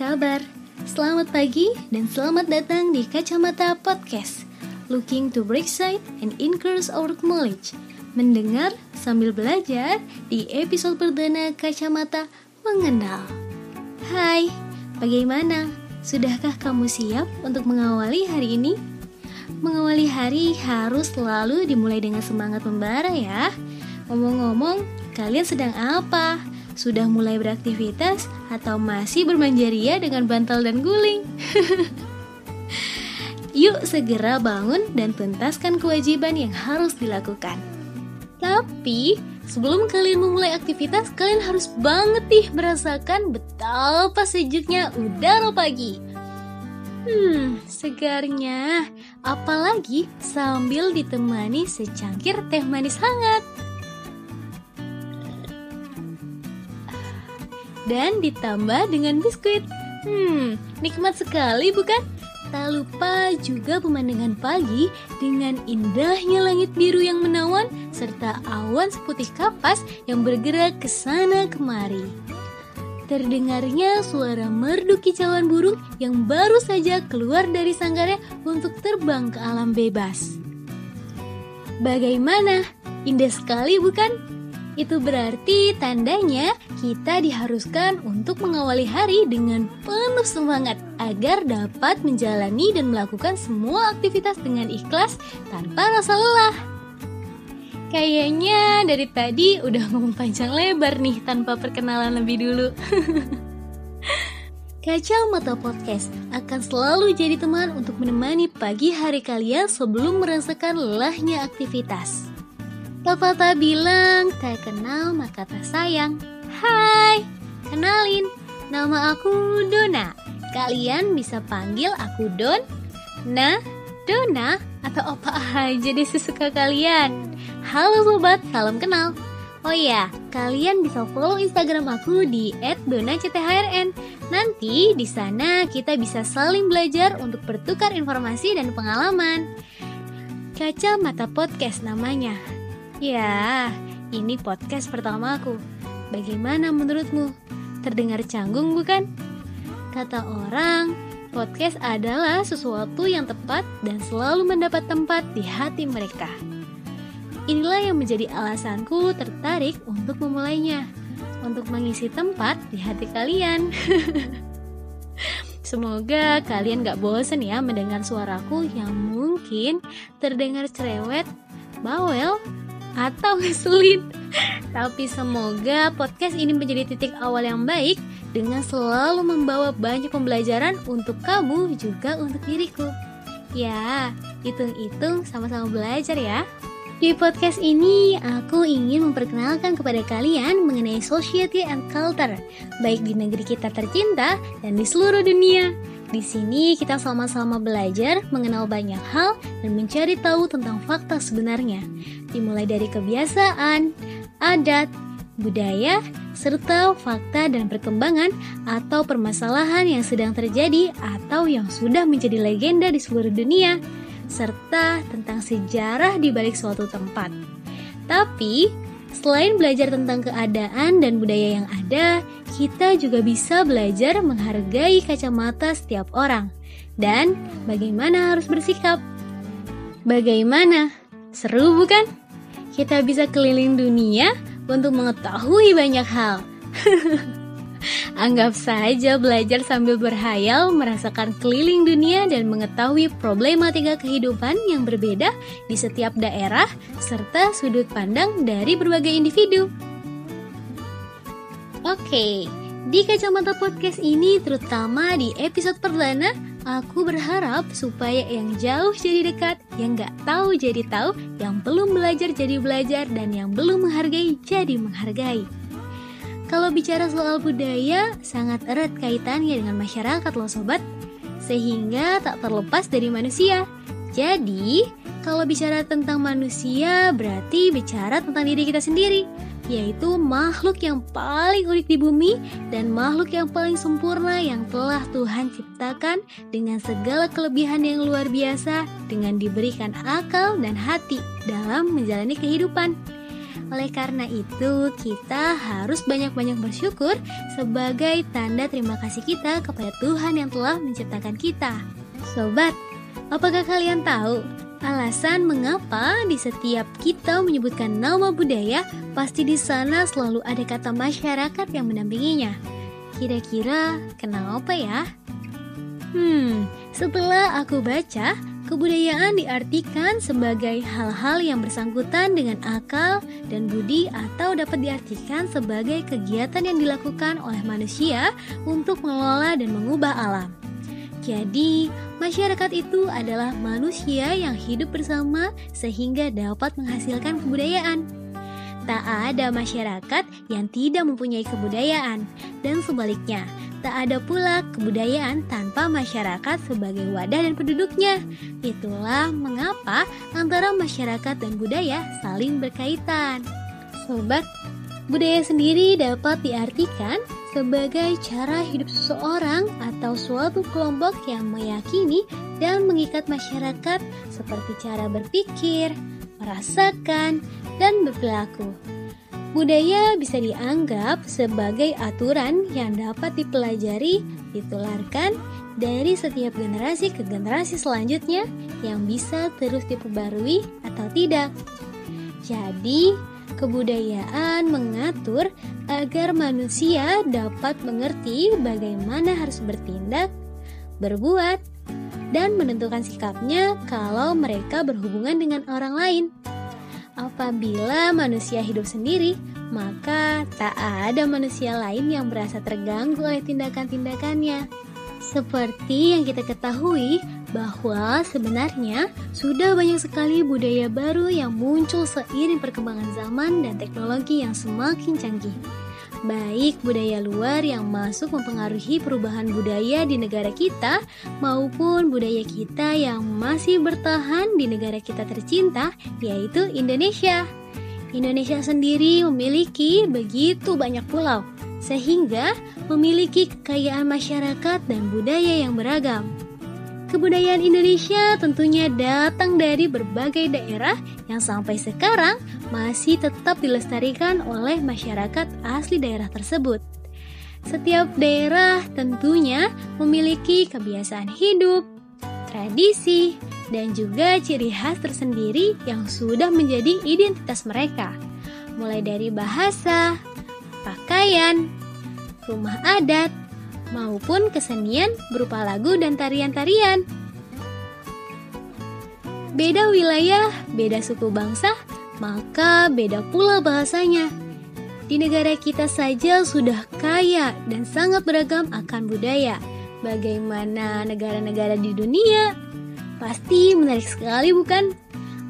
kabar? Selamat pagi dan selamat datang di Kacamata Podcast Looking to break side and increase our knowledge Mendengar sambil belajar di episode perdana Kacamata Mengenal Hai, bagaimana? Sudahkah kamu siap untuk mengawali hari ini? Mengawali hari harus selalu dimulai dengan semangat membara ya. Ngomong-ngomong, kalian sedang apa? Sudah mulai beraktivitas atau masih bermain ria dengan bantal dan guling? Yuk segera bangun dan tuntaskan kewajiban yang harus dilakukan. Tapi sebelum kalian memulai aktivitas, kalian harus banget nih merasakan betapa sejuknya udara pagi. Hmm, segarnya. Apalagi sambil ditemani secangkir teh manis hangat. Dan ditambah dengan biskuit. Hmm, nikmat sekali bukan? Tak lupa juga pemandangan pagi dengan indahnya langit biru yang menawan serta awan seputih kapas yang bergerak ke sana kemari terdengarnya suara merdu kicauan burung yang baru saja keluar dari sanggarnya untuk terbang ke alam bebas. Bagaimana? Indah sekali bukan? Itu berarti tandanya kita diharuskan untuk mengawali hari dengan penuh semangat agar dapat menjalani dan melakukan semua aktivitas dengan ikhlas tanpa rasa lelah. Kayaknya dari tadi udah ngomong panjang lebar nih tanpa perkenalan lebih dulu. Kacamata Podcast akan selalu jadi teman untuk menemani pagi hari kalian sebelum merasakan lelahnya aktivitas. Pepatah bilang, tak kenal maka tak sayang. Hai, kenalin, nama aku Dona. Kalian bisa panggil aku Don, Nah, Dona, atau apa aja deh sesuka kalian. Halo sobat, salam kenal. Oh iya, kalian bisa follow Instagram aku di @donacthrn. Nanti di sana kita bisa saling belajar untuk bertukar informasi dan pengalaman. Kaca Mata Podcast namanya. Ya, ini podcast pertama aku. Bagaimana menurutmu? Terdengar canggung bukan? Kata orang, podcast adalah sesuatu yang tepat dan selalu mendapat tempat di hati mereka. Inilah yang menjadi alasanku tertarik untuk memulainya, untuk mengisi tempat di hati kalian. Semoga kalian gak bosen ya mendengar suaraku yang mungkin terdengar cerewet, bawel, atau ngeselin. Tapi semoga podcast ini menjadi titik awal yang baik dengan selalu membawa banyak pembelajaran untuk kamu juga untuk diriku. Ya, hitung-hitung sama-sama belajar ya. Di podcast ini, aku ingin memperkenalkan kepada kalian mengenai society and culture, baik di negeri kita tercinta dan di seluruh dunia. Di sini kita sama-sama belajar mengenal banyak hal dan mencari tahu tentang fakta sebenarnya, dimulai dari kebiasaan, adat, budaya, serta fakta dan perkembangan atau permasalahan yang sedang terjadi atau yang sudah menjadi legenda di seluruh dunia serta tentang sejarah di balik suatu tempat. Tapi, selain belajar tentang keadaan dan budaya yang ada, kita juga bisa belajar menghargai kacamata setiap orang dan bagaimana harus bersikap. Bagaimana? Seru bukan? Kita bisa keliling dunia untuk mengetahui banyak hal. Anggap saja belajar sambil berhayal, merasakan keliling dunia dan mengetahui problematika kehidupan yang berbeda di setiap daerah serta sudut pandang dari berbagai individu. Oke, di kacamata podcast ini terutama di episode perdana, aku berharap supaya yang jauh jadi dekat, yang gak tahu jadi tahu, yang belum belajar jadi belajar, dan yang belum menghargai jadi menghargai. Kalau bicara soal budaya, sangat erat kaitannya dengan masyarakat loh sobat, sehingga tak terlepas dari manusia. Jadi, kalau bicara tentang manusia, berarti bicara tentang diri kita sendiri, yaitu makhluk yang paling unik di bumi dan makhluk yang paling sempurna yang telah Tuhan ciptakan dengan segala kelebihan yang luar biasa dengan diberikan akal dan hati dalam menjalani kehidupan. Oleh karena itu, kita harus banyak-banyak bersyukur sebagai tanda terima kasih kita kepada Tuhan yang telah menciptakan kita. Sobat, apakah kalian tahu alasan mengapa di setiap kita menyebutkan nama budaya, pasti di sana selalu ada kata masyarakat yang mendampinginya? Kira-kira kenapa ya? Hmm, setelah aku baca, Kebudayaan diartikan sebagai hal-hal yang bersangkutan dengan akal dan budi atau dapat diartikan sebagai kegiatan yang dilakukan oleh manusia untuk mengelola dan mengubah alam. Jadi, masyarakat itu adalah manusia yang hidup bersama sehingga dapat menghasilkan kebudayaan. Tak ada masyarakat yang tidak mempunyai kebudayaan, dan sebaliknya, Tak ada pula kebudayaan tanpa masyarakat sebagai wadah dan penduduknya. Itulah mengapa antara masyarakat dan budaya saling berkaitan. Sobat, budaya sendiri dapat diartikan sebagai cara hidup seseorang atau suatu kelompok yang meyakini dan mengikat masyarakat seperti cara berpikir, merasakan, dan berperilaku. Budaya bisa dianggap sebagai aturan yang dapat dipelajari, ditularkan dari setiap generasi ke generasi selanjutnya yang bisa terus diperbarui atau tidak. Jadi, kebudayaan mengatur agar manusia dapat mengerti bagaimana harus bertindak, berbuat, dan menentukan sikapnya kalau mereka berhubungan dengan orang lain. Apabila manusia hidup sendiri, maka tak ada manusia lain yang merasa terganggu oleh tindakan-tindakannya. Seperti yang kita ketahui bahwa sebenarnya sudah banyak sekali budaya baru yang muncul seiring perkembangan zaman dan teknologi yang semakin canggih baik budaya luar yang masuk mempengaruhi perubahan budaya di negara kita maupun budaya kita yang masih bertahan di negara kita tercinta, yaitu Indonesia. Indonesia sendiri memiliki begitu banyak pulau, sehingga memiliki kekayaan masyarakat dan budaya yang beragam. Kebudayaan Indonesia tentunya datang dari berbagai daerah yang sampai sekarang masih tetap dilestarikan oleh masyarakat asli daerah tersebut. Setiap daerah tentunya memiliki kebiasaan hidup, tradisi, dan juga ciri khas tersendiri yang sudah menjadi identitas mereka. Mulai dari bahasa, pakaian, rumah adat, maupun kesenian berupa lagu dan tarian-tarian. Beda wilayah, beda suku bangsa, maka beda pula bahasanya. Di negara kita saja sudah kaya dan sangat beragam akan budaya. Bagaimana negara-negara di dunia? Pasti menarik sekali, bukan?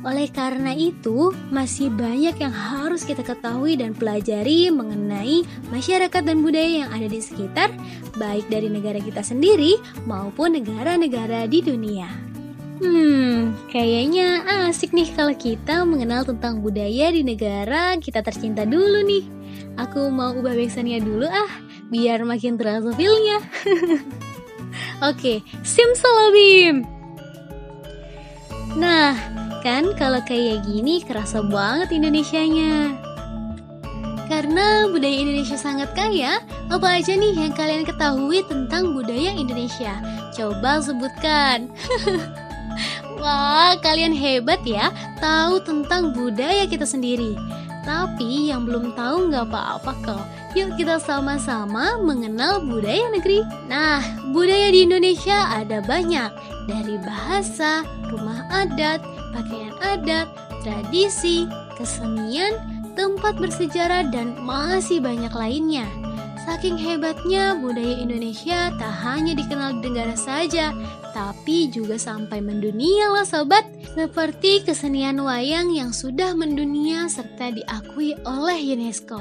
Oleh karena itu, masih banyak yang harus kita ketahui dan pelajari mengenai masyarakat dan budaya yang ada di sekitar, baik dari negara kita sendiri maupun negara-negara di dunia. Hmm, kayaknya asik nih kalau kita mengenal tentang budaya di negara kita tercinta dulu nih. Aku mau ubah backsoundnya dulu ah, biar makin terasa feelnya. Oke, simsalabim! Nah, Kan kalau kayak gini kerasa banget Indonesianya. Karena budaya Indonesia sangat kaya, apa aja nih yang kalian ketahui tentang budaya Indonesia? Coba sebutkan. Wah, kalian hebat ya, tahu tentang budaya kita sendiri. Tapi yang belum tahu nggak apa-apa kok. Yuk kita sama-sama mengenal budaya negeri. Nah, budaya di Indonesia ada banyak. Dari bahasa, rumah adat, pakaian adat, tradisi, kesenian, tempat bersejarah, dan masih banyak lainnya. Saking hebatnya budaya Indonesia tak hanya dikenal di negara saja, tapi juga sampai mendunia lah sobat. Seperti kesenian wayang yang sudah mendunia serta diakui oleh UNESCO.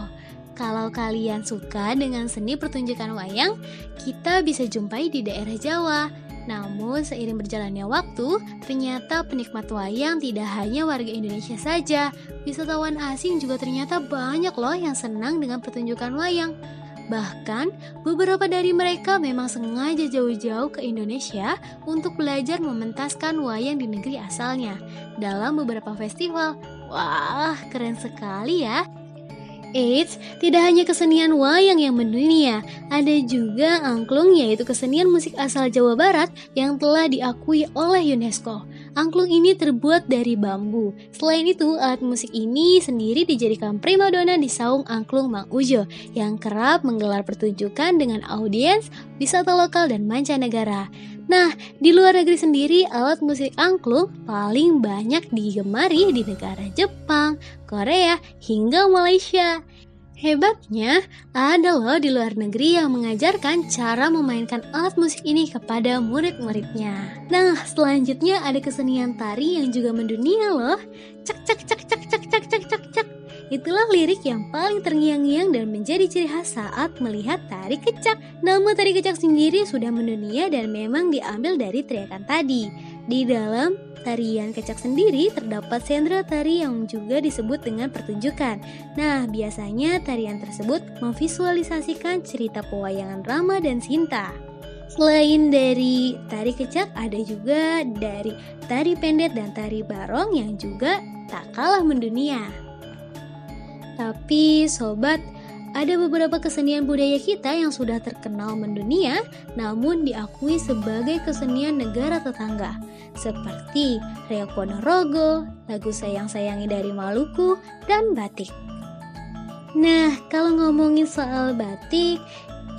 Kalau kalian suka dengan seni pertunjukan wayang, kita bisa jumpai di daerah Jawa, namun seiring berjalannya waktu, ternyata penikmat wayang tidak hanya warga Indonesia saja. Wisatawan asing juga ternyata banyak loh yang senang dengan pertunjukan wayang. Bahkan, beberapa dari mereka memang sengaja jauh-jauh ke Indonesia untuk belajar mementaskan wayang di negeri asalnya dalam beberapa festival. Wah, keren sekali ya. Eits, tidak hanya kesenian wayang yang mendunia, ada juga angklung yaitu kesenian musik asal Jawa Barat yang telah diakui oleh UNESCO. Angklung ini terbuat dari bambu. Selain itu, alat musik ini sendiri dijadikan primadona di saung angklung Mang Ujo yang kerap menggelar pertunjukan dengan audiens, wisata lokal dan mancanegara. Nah, di luar negeri sendiri, alat musik angklung paling banyak digemari di negara Jepang, Korea, hingga Malaysia. Hebatnya, ada loh di luar negeri yang mengajarkan cara memainkan alat musik ini kepada murid-muridnya. Nah, selanjutnya ada kesenian tari yang juga mendunia loh. Cek cek cek cek cek cek cek cek cek. Itulah lirik yang paling terngiang-ngiang dan menjadi ciri khas saat melihat tari kecak. Nama tari kecak sendiri sudah mendunia dan memang diambil dari teriakan tadi. Di dalam tarian kecak sendiri terdapat sendra tari yang juga disebut dengan pertunjukan. Nah, biasanya tarian tersebut memvisualisasikan cerita pewayangan Rama dan Sinta. Selain dari tari kecak, ada juga dari tari pendet dan tari barong yang juga tak kalah mendunia. Tapi sobat, ada beberapa kesenian budaya kita yang sudah terkenal mendunia namun diakui sebagai kesenian negara tetangga seperti Reok Ponorogo, lagu Sayang-sayangi dari Maluku, dan batik. Nah, kalau ngomongin soal batik,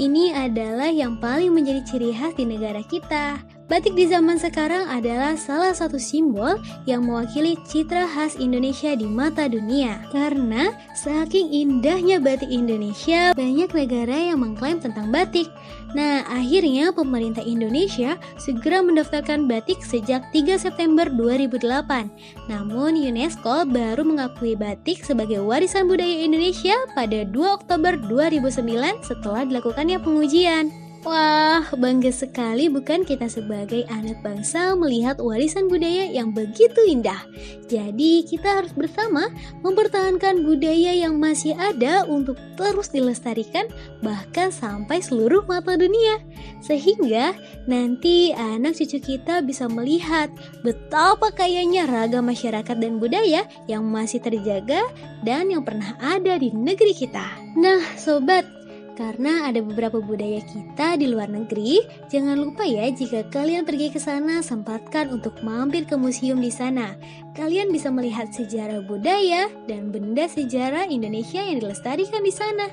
ini adalah yang paling menjadi ciri khas di negara kita. Batik di zaman sekarang adalah salah satu simbol yang mewakili citra khas Indonesia di mata dunia. Karena saking indahnya batik Indonesia, banyak negara yang mengklaim tentang batik. Nah, akhirnya pemerintah Indonesia segera mendaftarkan batik sejak 3 September 2008. Namun UNESCO baru mengakui batik sebagai warisan budaya Indonesia pada 2 Oktober 2009 setelah dilakukannya pengujian. Wah, bangga sekali bukan kita sebagai anak bangsa melihat warisan budaya yang begitu indah. Jadi, kita harus bersama mempertahankan budaya yang masih ada untuk terus dilestarikan bahkan sampai seluruh mata dunia. Sehingga nanti anak cucu kita bisa melihat betapa kayanya ragam masyarakat dan budaya yang masih terjaga dan yang pernah ada di negeri kita. Nah, sobat, karena ada beberapa budaya kita di luar negeri, jangan lupa ya jika kalian pergi ke sana sempatkan untuk mampir ke museum di sana. Kalian bisa melihat sejarah budaya dan benda sejarah Indonesia yang dilestarikan di sana.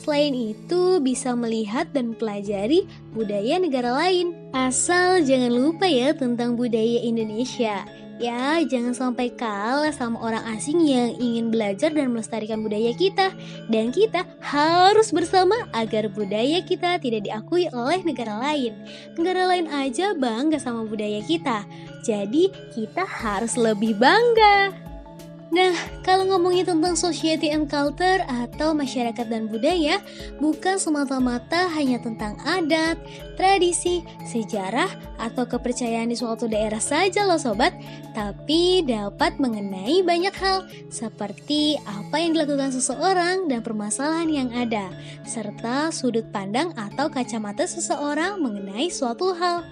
Selain itu, bisa melihat dan pelajari budaya negara lain. Asal jangan lupa ya tentang budaya Indonesia. Ya, jangan sampai kalah sama orang asing yang ingin belajar dan melestarikan budaya kita. Dan kita harus bersama agar budaya kita tidak diakui oleh negara lain. Negara lain aja bangga sama budaya kita. Jadi, kita harus lebih bangga. Nah, kalau ngomongin tentang society and culture atau masyarakat dan budaya, bukan semata-mata hanya tentang adat, tradisi, sejarah, atau kepercayaan di suatu daerah saja loh sobat, tapi dapat mengenai banyak hal, seperti apa yang dilakukan seseorang dan permasalahan yang ada, serta sudut pandang atau kacamata seseorang mengenai suatu hal.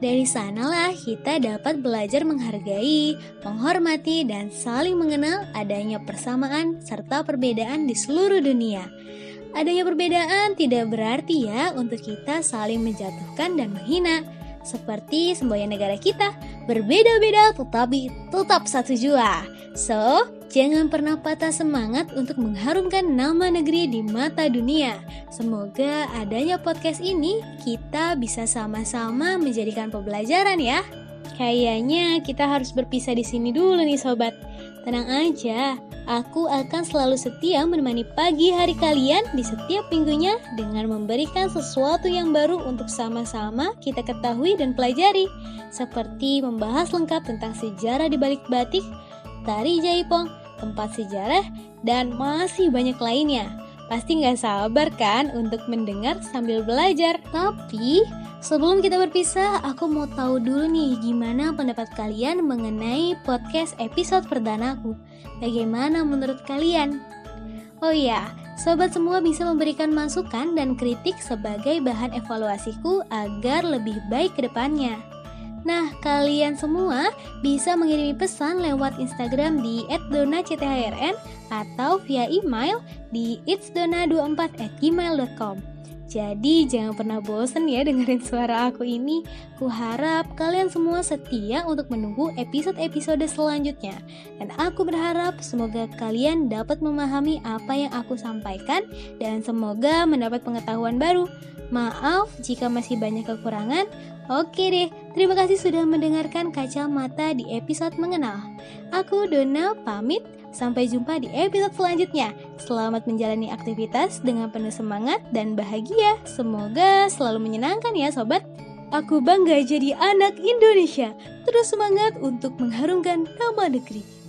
Dari sanalah kita dapat belajar menghargai, menghormati, dan saling mengenal adanya persamaan serta perbedaan di seluruh dunia. Adanya perbedaan tidak berarti ya untuk kita saling menjatuhkan dan menghina. Seperti semboyan negara kita, berbeda-beda tetapi tetap satu jua. So, Jangan pernah patah semangat untuk mengharumkan nama negeri di mata dunia. Semoga adanya podcast ini kita bisa sama-sama menjadikan pembelajaran ya. Kayaknya kita harus berpisah di sini dulu nih sobat. Tenang aja, aku akan selalu setia menemani pagi hari kalian di setiap minggunya dengan memberikan sesuatu yang baru untuk sama-sama kita ketahui dan pelajari. Seperti membahas lengkap tentang sejarah di balik batik, tari jaipong, tempat sejarah, dan masih banyak lainnya. Pasti nggak sabar kan untuk mendengar sambil belajar. Tapi sebelum kita berpisah, aku mau tahu dulu nih gimana pendapat kalian mengenai podcast episode perdanaku. Bagaimana menurut kalian? Oh iya, sobat semua bisa memberikan masukan dan kritik sebagai bahan evaluasiku agar lebih baik ke depannya. Nah, kalian semua bisa mengirimi pesan lewat Instagram di @donacthrn atau via email di itsdona24@gmail.com. Jadi jangan pernah bosen ya dengerin suara aku ini. Kuharap kalian semua setia untuk menunggu episode-episode selanjutnya. Dan aku berharap semoga kalian dapat memahami apa yang aku sampaikan dan semoga mendapat pengetahuan baru. Maaf jika masih banyak kekurangan. Oke deh, terima kasih sudah mendengarkan kacamata di episode mengenal. Aku Dona pamit. Sampai jumpa di episode selanjutnya. Selamat menjalani aktivitas dengan penuh semangat dan bahagia. Semoga selalu menyenangkan ya sobat. Aku bangga jadi anak Indonesia. Terus semangat untuk mengharumkan nama negeri.